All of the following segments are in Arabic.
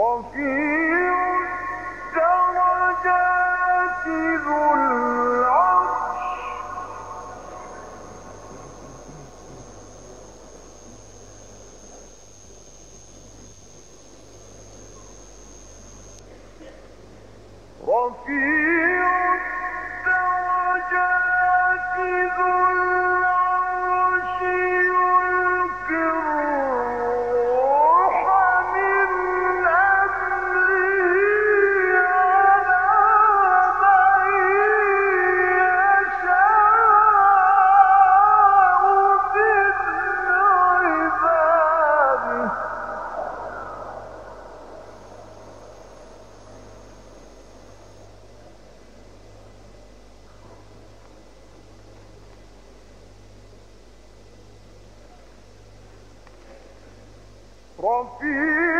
وفي From.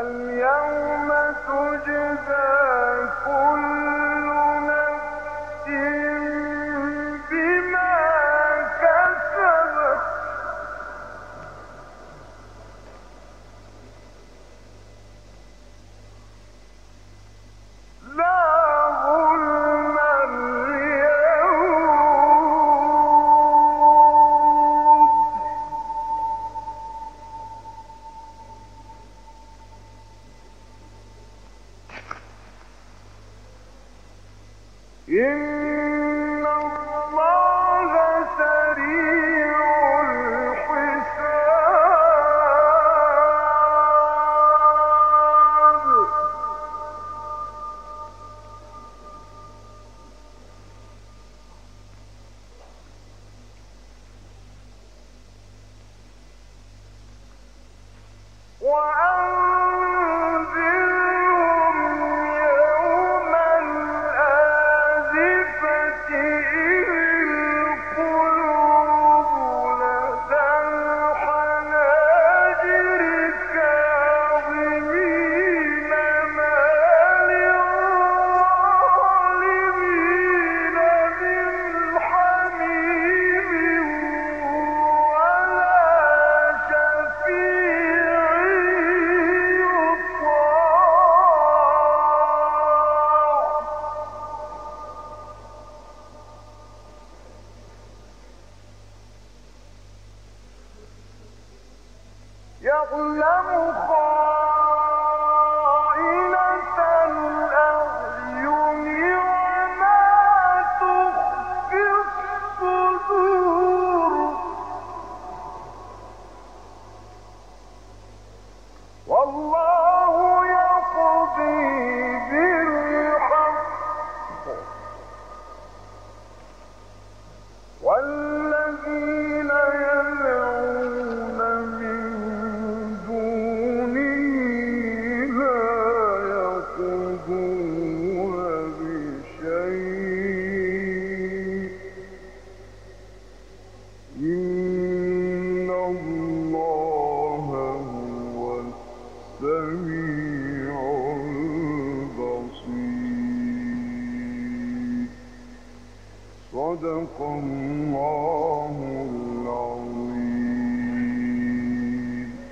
فاليوم تجزى كل உள்ள صدق الله